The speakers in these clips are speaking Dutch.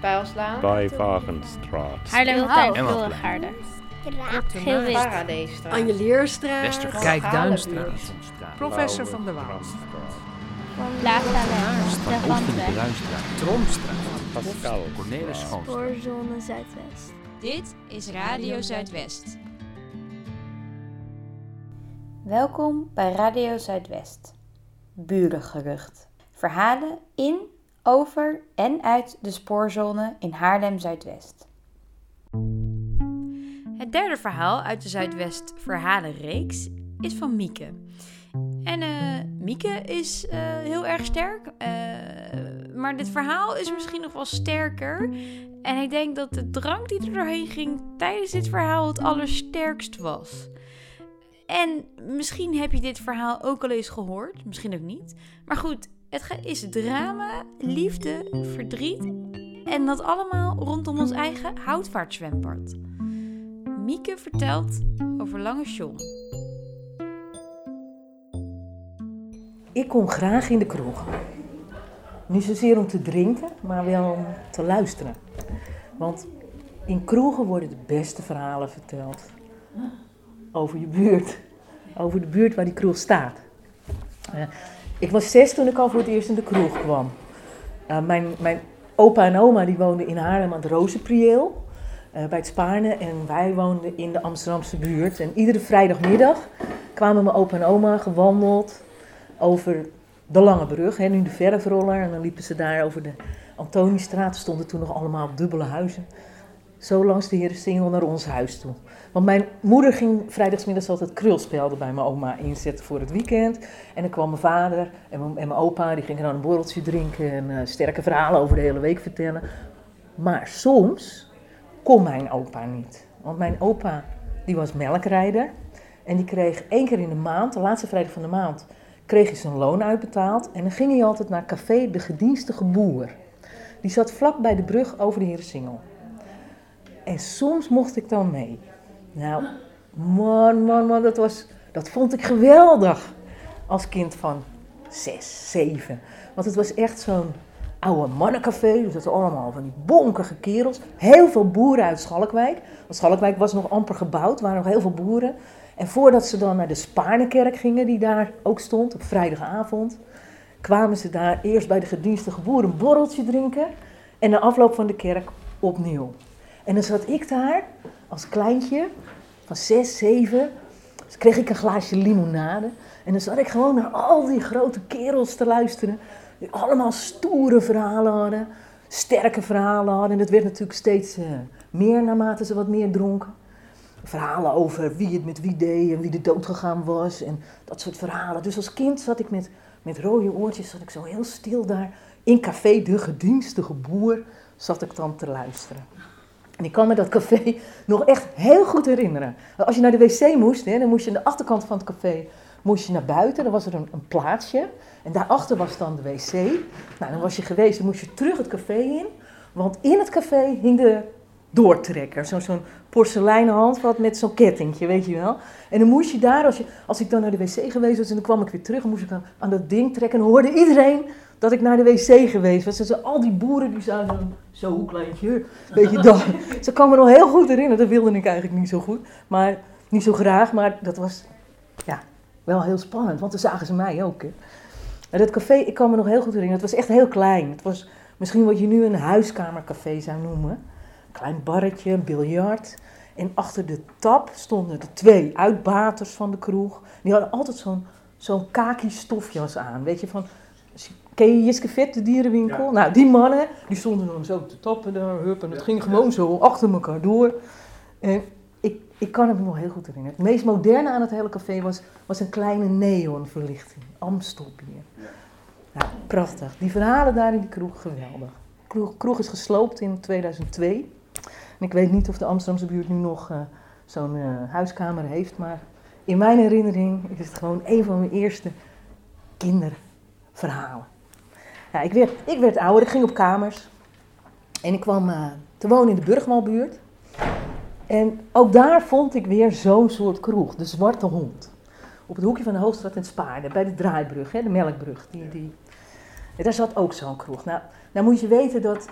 Pijlslaan. Bij Wagenstraat. Haarlemmertuin, Emma. Wilregaarde. Geel wit. Paradeestraat. Anjelierstraat. Westerkijk-Duinstraat. Professor van der Waal. Plaza. De. Bruinstraat. Tromstraat. Pascal. Cornelis Schoon. Spoorzone Zuidwest. Dit is Radio Zuidwest. Welkom bij Radio Zuidwest. Burengerucht. Verhalen in, over en uit de spoorzone in Haarlem Zuidwest. Het derde verhaal uit de Zuidwest Verhalenreeks is van Mieke. En eh, Mieke is eh, heel erg sterk, eh, maar dit verhaal is misschien nog wel sterker. En ik denk dat de drank die er doorheen ging tijdens dit verhaal het allersterkst was. En misschien heb je dit verhaal ook al eens gehoord, misschien ook niet. Maar goed, het is drama, liefde, verdriet en dat allemaal rondom ons eigen houtvaartzwembad. Mieke vertelt over Lange John. Ik kom graag in de kroeg. Niet zozeer om te drinken, maar wel om te luisteren. Want in kroegen worden de beste verhalen verteld. Over je buurt. Over de buurt waar die kroeg staat. Ik was zes toen ik al voor het eerst in de kroeg kwam. Eh, mijn, mijn opa en oma die woonden in Haarlem aan het Rozenprieel. eh, bij het Spaarne. En wij woonden in de Amsterdamse buurt. En iedere vrijdagmiddag kwamen mijn opa en oma gewandeld over de Lange Brug, hè, nu de verfroller. En dan liepen ze daar over de Antoniestraat. Stonden toen nog allemaal dubbele huizen. Zo langs de Herensingel naar ons huis toe. Want mijn moeder ging vrijdagsmiddags altijd krulspelden bij mijn oma inzetten voor het weekend. En dan kwam mijn vader en mijn, en mijn opa, die gingen dan een borreltje drinken en eh, sterke verhalen over de hele week vertellen. Maar soms kon mijn opa niet. Want mijn opa, die was melkrijder. En die kreeg één keer in de maand, de laatste vrijdag van de maand, kreeg hij zijn loon uitbetaald. En dan ging hij altijd naar café De Gedienstige Boer. Die zat vlak bij de brug over de Herensingel. En soms mocht ik dan mee. Nou, man, man, man, dat, was, dat vond ik geweldig. Als kind van zes, zeven. Want het was echt zo'n oude mannencafé. Er zaten allemaal van die bonkige kerels. Heel veel boeren uit Schalkwijk. Want Schalkwijk was nog amper gebouwd, waren nog heel veel boeren. En voordat ze dan naar de Spaarnekerk gingen, die daar ook stond, op vrijdagavond, kwamen ze daar eerst bij de gedienstige boer een borreltje drinken. En na afloop van de kerk opnieuw. En dan zat ik daar als kleintje, van zes, zeven. Dus kreeg ik een glaasje limonade. En dan zat ik gewoon naar al die grote kerels te luisteren. Die allemaal stoere verhalen hadden. Sterke verhalen hadden. En dat werd natuurlijk steeds eh, meer naarmate ze wat meer dronken. Verhalen over wie het met wie deed en wie er dood gegaan was. En dat soort verhalen. Dus als kind zat ik met, met rode oortjes, zat ik zo heel stil daar. In café De Gedienstige Boer zat ik dan te luisteren. En ik kan me dat café nog echt heel goed herinneren. Als je naar de wc moest, hè, dan moest je aan de achterkant van het café moest je naar buiten. Dan was er een, een plaatsje. En daarachter was dan de wc. Nou, dan was je geweest, dan moest je terug het café in. Want in het café hing de doortrekker. Zo- Zo'n porseleinen handvat met zo'n kettingje, weet je wel. En dan moest je daar, als, je, als ik dan naar de wc geweest was en dan kwam ik weer terug, dan moest ik aan, aan dat ding trekken. En dan hoorde iedereen dat ik naar de wc geweest was. Dus al die boeren die zaten zo hoe kleintje, weet je dat. Ze kan me nog heel goed herinneren, dat wilde ik eigenlijk niet zo goed. Maar niet zo graag, maar dat was ja, wel heel spannend, want dan zagen ze mij ook. Hè. En dat café, ik kan me nog heel goed herinneren, het was echt heel klein. Het was misschien wat je nu een huiskamercafé zou noemen. Klein barretje, een biljart. En achter de tap stonden de twee uitbaters van de kroeg. Die hadden altijd zo'n zo'n kaki stofjas aan. Weet je, van, ken je Jiske Vet, de dierenwinkel? Nou, die mannen, die stonden dan zo te tappen daar, hup, en het ging gewoon zo achter elkaar door. En ik, ik kan het me nog heel goed herinneren. Het meest moderne aan het hele café was, was een kleine neonverlichting. Amstelbier. Ja, prachtig. Die verhalen daar in die kroeg, geweldig. De kroeg, kroeg is gesloopt in 2002. En ik weet niet of de Amsterdamse buurt nu nog eh, zo'n eh, huiskamer heeft, maar in mijn herinnering is het gewoon een van mijn eerste kinderverhalen. Ja, ik, werd, ik werd ouder, ik ging op kamers. En ik kwam eh, te wonen in de Burgwalbuurt. En ook daar vond ik weer zo'n soort kroeg, de Zwarte Hond. Op het hoekje van de Hoogstraat in Spaarden, bij de draaibrug, hè, de melkbrug. Die, die. En daar zat ook zo'n kroeg. Nou, nou moet je weten dat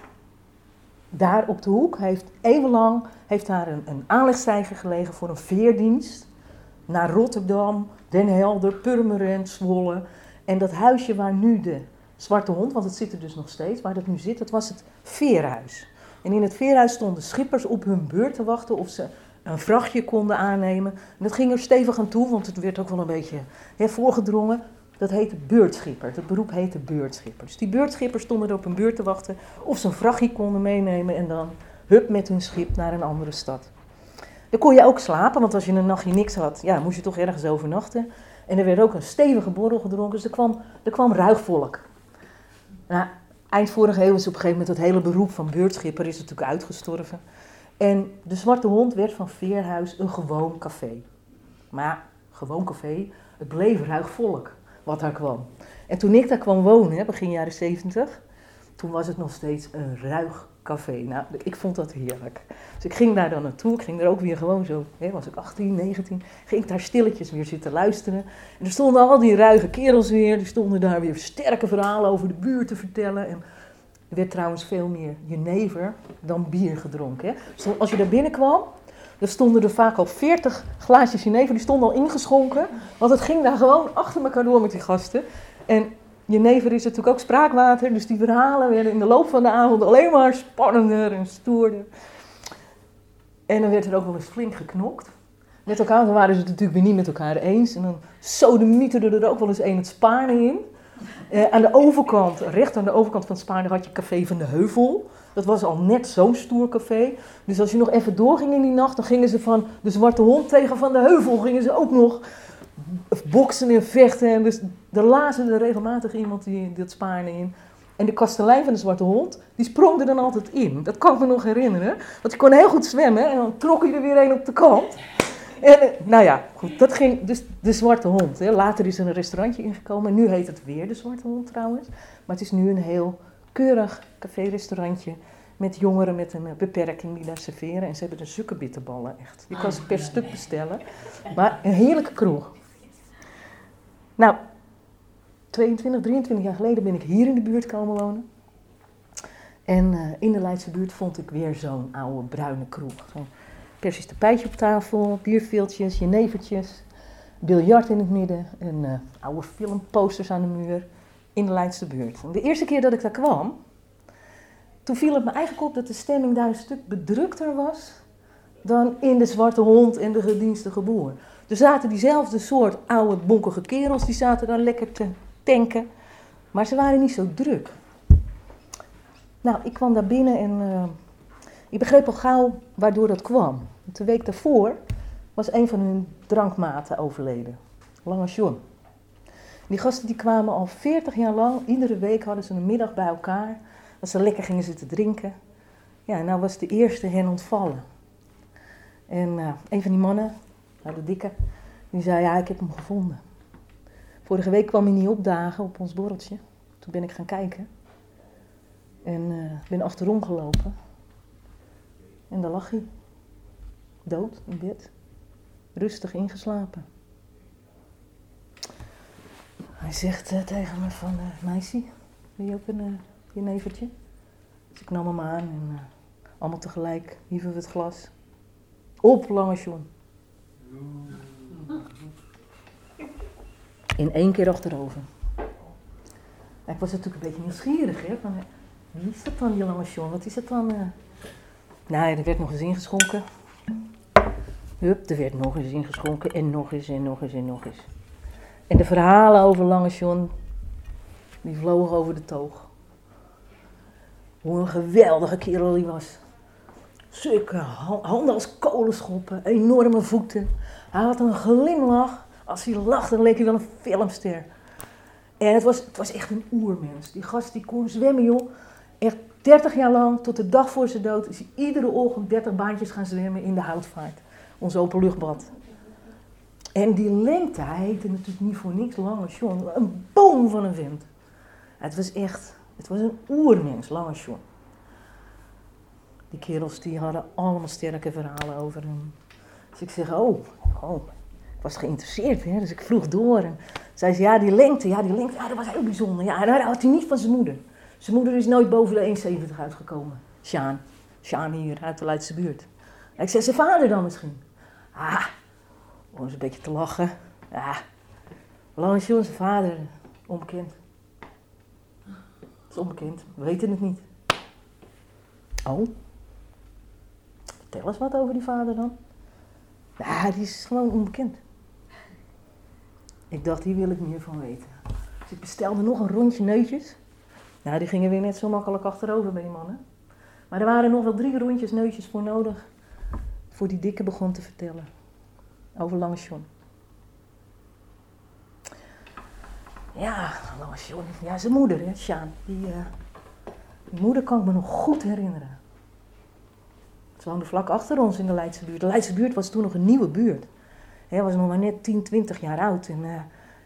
daar op de hoek heeft eeuwenlang heeft daar een, een aanlegstijger gelegen voor een veerdienst naar Rotterdam, Den Helder, Purmerend, Zwolle. En dat huisje waar nu de Zwarte Hond, want het zit er dus nog steeds, waar dat nu zit, dat was het veerhuis. En in het veerhuis stonden schippers op hun beurt te wachten of ze een vrachtje konden aannemen. En dat ging er stevig aan toe, want het werd ook wel een beetje voorgedrongen. Dat heette beurtschipper. Het beroep heette beurtschipper. Dus die beurtschippers stonden er op hun beurt te wachten of ze een vrachtje konden meenemen en dan hup met hun schip naar een andere stad. Dan kon je ook slapen, want als je een nachtje niks had, ja, moest je toch ergens overnachten. En er werd ook een stevige borrel gedronken, dus er kwam, er kwam ruig volk. Nou, eind vorige eeuw is op een gegeven moment het hele beroep van beurtschipper is natuurlijk uitgestorven. En de Zwarte Hond werd van Veerhuis een gewoon café. Maar gewoon café, het bleef ruig volk wat daar kwam. En toen ik daar kwam wonen, begin jaren 70, toen was het nog steeds een ruig café. Nou, ik vond dat heerlijk. Dus ik ging daar dan naartoe. Ik ging er ook weer gewoon zo, hè, was ik 18, 19, ging ik daar stilletjes weer zitten luisteren. En er stonden al die ruige kerels weer, die stonden daar weer sterke verhalen over de buurt te vertellen. En er werd trouwens veel meer jenever dan bier gedronken. Als je daar binnenkwam, dan stonden er vaak al 40 glaasjes jenever, die stonden al ingeschonken. Want het ging daar gewoon achter elkaar door met die gasten. En jenever is natuurlijk ook spraakwater, dus die verhalen werden in de loop van de avond alleen maar spannender en stoerder. En dan werd er ook wel eens flink geknokt. Met elkaar, dan waren ze het natuurlijk weer niet met elkaar eens. En dan sodemieterde er ook wel eens een het Spaarne in. Eh, aan de overkant, recht aan de overkant van het Spaarne, had je Café van de Heuvel. Dat was al net zo'n stoer café. Dus als je nog even doorging in die nacht, dan gingen ze van de Zwarte Hond tegen Van de Heuvel, gingen ze ook nog boksen en vechten. En dus er lazen er regelmatig iemand die dat Spaarne in. En de kastelein van de Zwarte Hond, die sprong er dan altijd in. Dat kan ik me nog herinneren. Want je kon heel goed zwemmen en dan trok je er weer een op de kant. En, eh, nou ja, goed, dat ging dus de Zwarte Hond. Hè. Later is er een restaurantje ingekomen. Nu heet het weer de Zwarte Hond trouwens. Maar het is nu een heel keurig café-restaurantje met jongeren met een eh, beperking die daar serveren. En ze hebben er zulke bitterballen, echt. Je kan ze per stuk bestellen. Maar een heerlijke kroeg. Nou, 22, 23 jaar geleden ben ik hier in de buurt komen wonen. En uh, in de Leidse buurt vond ik weer zo'n oude bruine kroeg. Zo'n persisch tapijtje op tafel, bierveeltjes, jenevertjes, biljart in het midden en uh, oude filmposters aan de muur in de Leidse buurt. De eerste keer dat ik daar kwam, toen viel het me eigenlijk op dat de stemming daar een stuk bedrukter was dan in de Zwarte Hond en de gedienstige boer. Er zaten diezelfde soort oude bonkige kerels, die zaten daar lekker te tanken. Maar ze waren niet zo druk. Nou, ik kwam daar binnen en uh, ik begreep al gauw waardoor dat kwam. De week daarvoor was een van hun drankmaten overleden. Lange John. Die gasten die kwamen al 40 jaar lang, iedere week hadden ze een middag bij elkaar. Als ze lekker gingen zitten drinken. Ja, nou was de eerste hen ontvallen. En uh, een van die mannen, de dikke, die zei, ja, ik heb hem gevonden. Vorige week kwam hij niet opdagen op ons borreltje. Toen ben ik gaan kijken. En uh, ben achterom gelopen. En daar lag hij. Dood in bed. Rustig ingeslapen. Hij zegt uh, tegen me van, uh, meisje, wil je ook een jenevertje? Dus ik nam hem aan en allemaal tegelijk hieven we het glas. Op, lange John. In één keer achterover. Ik was natuurlijk een beetje nieuwsgierig, hè. Van, wie is dat dan, die lange John? Wat is het dan? Uh... Nou, er werd nog eens ingeschonken. Hup, er werd nog eens ingeschonken en nog eens en nog eens en nog eens. En de verhalen over Lange John, die vlogen over de toog. Hoe een geweldige kerel die was. Zulke handen als kolenschoppen, enorme voeten. Hij had een glimlach. Als hij lachte, dan leek hij wel een filmster. En het was, het was echt een oermens. Die gast die kon zwemmen, joh. Echt 30 jaar lang, tot de dag voor zijn dood, is hij iedere ochtend 30 baantjes gaan zwemmen in de houtvaart. Ons openluchtbad. En die lengte, hij heette natuurlijk niet voor niks Lange John. Een boom van een vent. Het was echt, het was een oermens, Lange John. Die kerels die hadden allemaal sterke verhalen over hem. Dus ik zeg, oh, oh. Ik was geïnteresseerd, hè? dus ik vroeg door. En zei ze, ja, die lengte, ja, die lengte, ja, dat was heel bijzonder. Ja, en dat had hij niet van zijn moeder. Zijn moeder is nooit boven de 1,70 uitgekomen, Sjaan. Sjaan hier uit de Leidse buurt. Ik zei, zijn vader dan misschien? Ah, om eens een beetje te lachen. Ja, John, zijn vader, onbekend. Het is onbekend, we weten het niet. Oh, vertel eens wat over die vader dan. Ja, die is gewoon onbekend. Ik dacht, hier wil ik meer van weten. Dus ik bestelde nog een rondje neutjes. Nou, die gingen weer net zo makkelijk achterover bij die mannen. Maar er waren nog wel drie rondjes neutjes voor nodig. Voor die dikke begon te vertellen. Over Lange. Ja, Lange. Ja, zijn moeder, hè, Sjaan. Die, eh, die moeder kan ik me nog goed herinneren. Ze woonde vlak achter ons in de Leidse buurt. De Leidse buurt was toen nog een nieuwe buurt. Hij was nog maar net 10, 20 jaar oud. En, uh,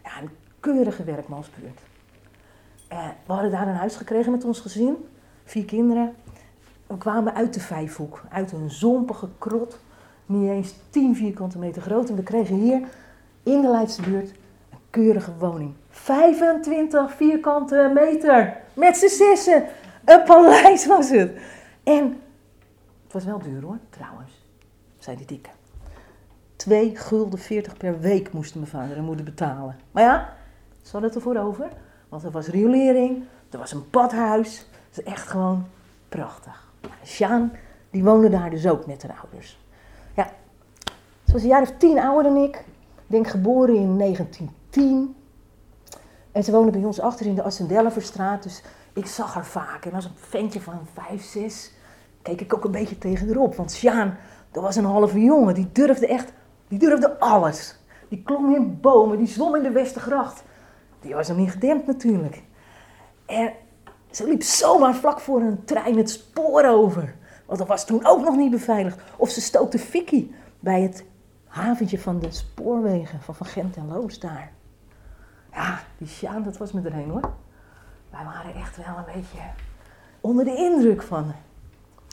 ja, een keurige werkmansbuurt. Uh, we hadden daar een huis gekregen met ons gezin. Vier kinderen. We kwamen uit de Vijfhoek. Uit een zompige krot. Niet eens 10 vierkante meter groot. En we kregen hier in de Leidse buurt een keurige woning. 25 vierkante meter. Met z'n zessen. Een paleis was het. En het was wel duur hoor, trouwens. Zei die dikke. 2 gulden 40 per week moesten mijn vader en moeder betalen. Maar ja, ze hadden het ervoor over. Want er was riolering, er was een badhuis. Het is echt gewoon prachtig. Sjaan, die woonde daar dus ook met haar ouders. Ja, ze was een jaar of tien ouder dan ik. Ik denk geboren in 1910. En ze woonde bij ons achter in de Assendelverstraat. Dus ik zag haar vaak. En als een ventje van vijf, zes, keek ik ook een beetje tegen erop. Want Sjaan, dat was een halve jongen. Die durfde echt, die durfde alles. Die klom in bomen, die zwom in de Westergracht. Die was nog niet gedempt natuurlijk. En ze liep zomaar vlak voor een trein het spoor over. Want dat was toen ook nog niet beveiligd. Of ze stookte Vicky bij het haventje van de spoorwegen van, van Gent en Loos daar. Ja, die Sjaan, dat was me erheen hoor. Wij waren echt wel een beetje onder de indruk van.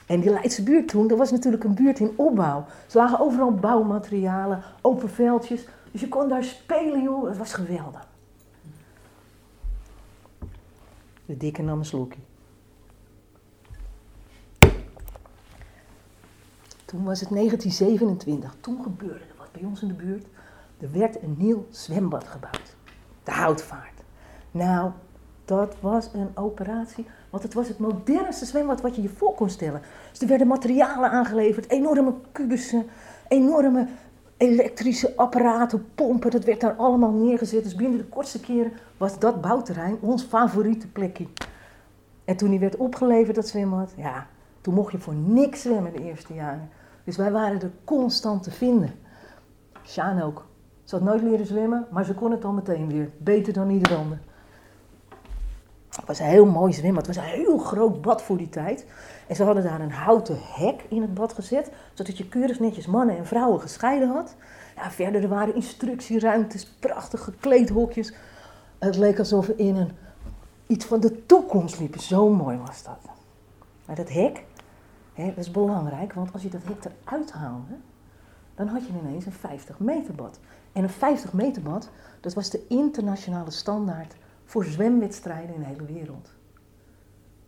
En die Leidse buurt toen, dat was natuurlijk een buurt in opbouw. Ze lagen overal bouwmaterialen, open veldjes. Dus je kon daar spelen, joh. Het was geweldig. De dikke nam een slokje. Toen was het 1927. Toen gebeurde er wat bij ons in de buurt. Er werd een nieuw zwembad gebouwd. De Houtvaart. Nou, dat was een operatie. Want het was het modernste zwembad wat je je voor kon stellen. Dus er werden materialen aangeleverd. Enorme kubussen. Enorme elektrische apparaten, pompen. Dat werd daar allemaal neergezet. Dus binnen de kortste keren was dat bouwterrein ons favoriete plekje. En toen die werd opgeleverd, dat zwembad, ja, toen mocht je voor niks zwemmen de eerste jaren. Dus wij waren er constant te vinden. Sjaan ook. Ze had nooit leren zwemmen, maar ze kon het al meteen weer. Beter dan ieder ander. Het was een heel mooi zwembad. Het was een heel groot bad voor die tijd. En ze hadden daar een houten hek in het bad gezet, zodat je keurig netjes mannen en vrouwen gescheiden had. Ja, verder er waren instructieruimtes, prachtige kleedhokjes. Het leek alsof we in een, iets van de toekomst liepen. Zo mooi was dat. Maar dat hek, hè, dat is belangrijk, want als je dat hek eruit haalde, dan had je ineens een 50 meter bad. En een 50 meter bad, dat was de internationale standaard voor zwemwedstrijden in de hele wereld.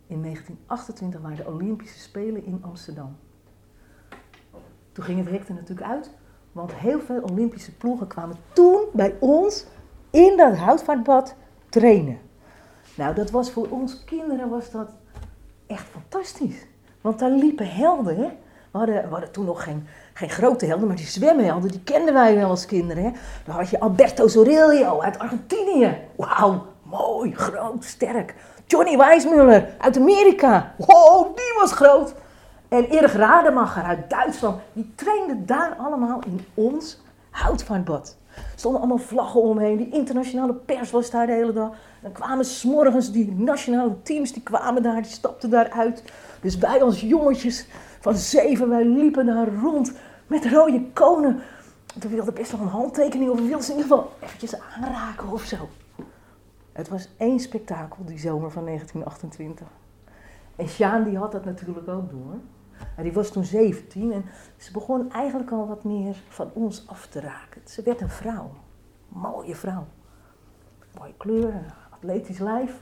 In 1928 waren de Olympische Spelen in Amsterdam. Toen ging het hek er natuurlijk uit, want heel veel Olympische ploegen kwamen toen bij ons in dat houtvaartbad trainen. Nou, dat was voor ons kinderen was dat echt fantastisch. Want daar liepen helden, hè. We hadden, we hadden toen nog geen, geen grote helden, maar die zwemhelden, die kenden wij wel als kinderen. Hè? Dan had je Alberto Zorillo uit Argentinië. Wauw, mooi, groot, sterk. Johnny Weissmuller uit Amerika. Wow, die was groot. En Erik Rademacher uit Duitsland. Die trainden daar allemaal in ons houtvaartbad. Er stonden allemaal vlaggen omheen. Die internationale pers was daar de hele dag. Dan kwamen s'morgens die nationale teams, die kwamen daar, die stapten daaruit. Dus wij als jongetjes van zeven, wij liepen daar rond met rode konen. We wilden best wel een handtekening of we wilden ze in ieder geval eventjes aanraken of zo. Het was één spektakel die zomer van 1928. En Sjaan die had dat natuurlijk ook door. En die was toen 17 en ze begon eigenlijk al wat meer van ons af te raken. Ze werd een vrouw. Mooie vrouw. Mooie kleur, een atletisch lijf.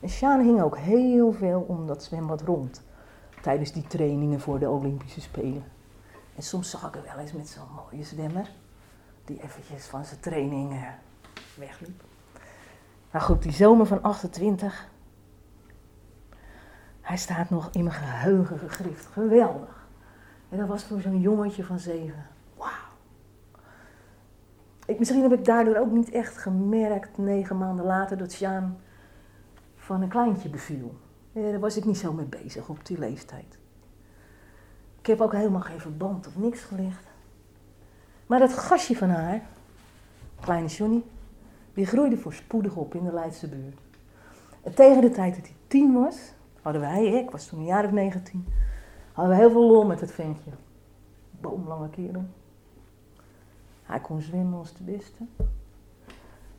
En Sjaan hing ook heel veel om dat zwembad rond. tijdens die trainingen voor de Olympische Spelen. En soms zag ik er wel eens met zo'n mooie zwemmer, die eventjes van zijn training eh, wegliep. Maar goed, die zomer van 28, hij staat nog in mijn geheugen gegrift. Geweldig. En dat was voor zo'n jongetje van zeven. Wauw. Misschien heb ik daardoor ook niet echt gemerkt, negen maanden later, dat Sjaan van een kleintje beviel. Ja, daar was ik niet zo mee bezig op die leeftijd. Ik heb ook helemaal geen verband of niks gelegd. Maar dat gastje van haar, kleine Johnny, die groeide voorspoedig op in de Leidse buurt. En tegen de tijd dat hij tien was, hadden wij, ik was toen een jaar of negentien, hadden we heel veel lol met het ventje. Boomlange kerel. Hij kon zwemmen als de beste.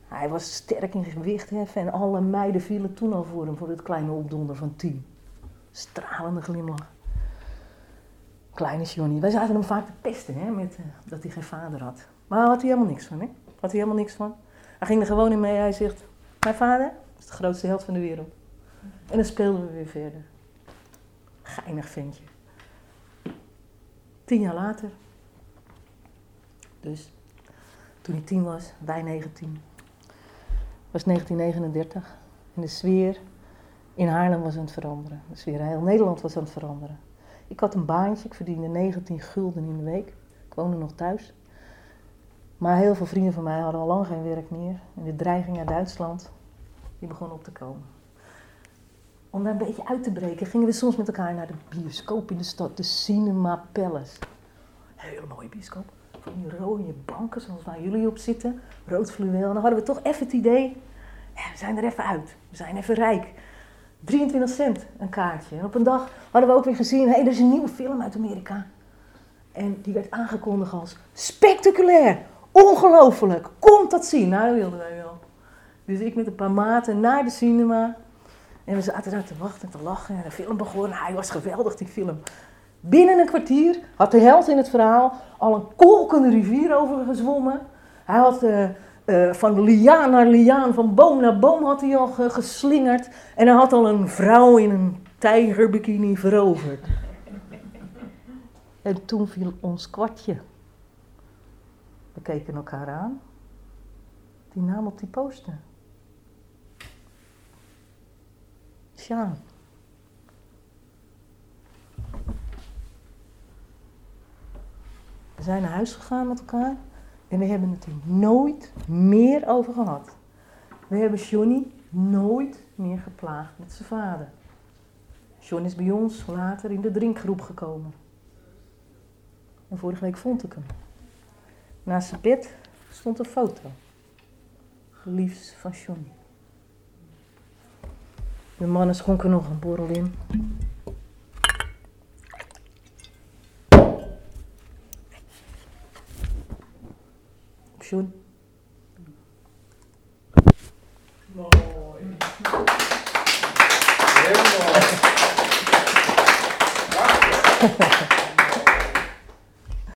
Hij was sterk in gewicht heffen en alle meiden vielen toen al voor hem, voor het kleine opdonder van tien. Stralende glimlach. Kleine Johnny. Wij zaten hem vaak te pesten, hè, met, uh, dat hij geen vader had. Maar daar had hij helemaal niks van, hè. Had hij helemaal niks van. Hij ging er gewoon in mee. Hij zegt, mijn vader is de grootste held van de wereld. En dan speelden we weer verder. Geinig ventje. Tien jaar later. Dus, toen hij tien was, wij 19. was 1939. En de sfeer in Haarlem was aan het veranderen. De sfeer in heel Nederland was aan het veranderen. Ik had een baantje, ik verdiende 19 gulden in de week. Ik woonde nog thuis. Maar heel veel vrienden van mij hadden al lang geen werk meer. En de dreiging uit Duitsland, die begon op te komen. Om daar een beetje uit te breken, gingen we soms met elkaar naar de bioscoop in de stad, de Cinema Palace. Hele mooie bioscoop. Van die rode banken, zoals waar jullie op zitten, rood fluweel. En dan hadden we toch even het idee, ja, we zijn er even uit. We zijn even rijk. 23 cent een kaartje. En op een dag hadden we ook weer gezien, hé, hey, er is een nieuwe film uit Amerika. En die werd aangekondigd als spectaculair, ongelooflijk, komt dat zien. Nou, dat wilden wij wel. Dus ik met een paar maten naar de cinema. En we zaten daar te wachten en te lachen. En de film begon. Hij was geweldig, die film. Binnen een kwartier had de held in het verhaal al een kolkende rivier overgezwommen. Hij had uh, uh, van liaan naar liaan, van boom naar boom had hij al geslingerd. En hij had al een vrouw in een tijgerbikini veroverd. En toen viel ons kwartje. We keken elkaar aan. Die naam op die poster. Sjaan. We zijn naar huis gegaan met elkaar en we hebben het er nooit meer over gehad. We hebben Johnny nooit meer geplaagd met zijn vader. John is bij ons later in de drinkgroep gekomen. En vorige week vond ik hem. Naast zijn bed stond een foto. Liefs van Johnny. De mannen schonken nog een borrel in. John.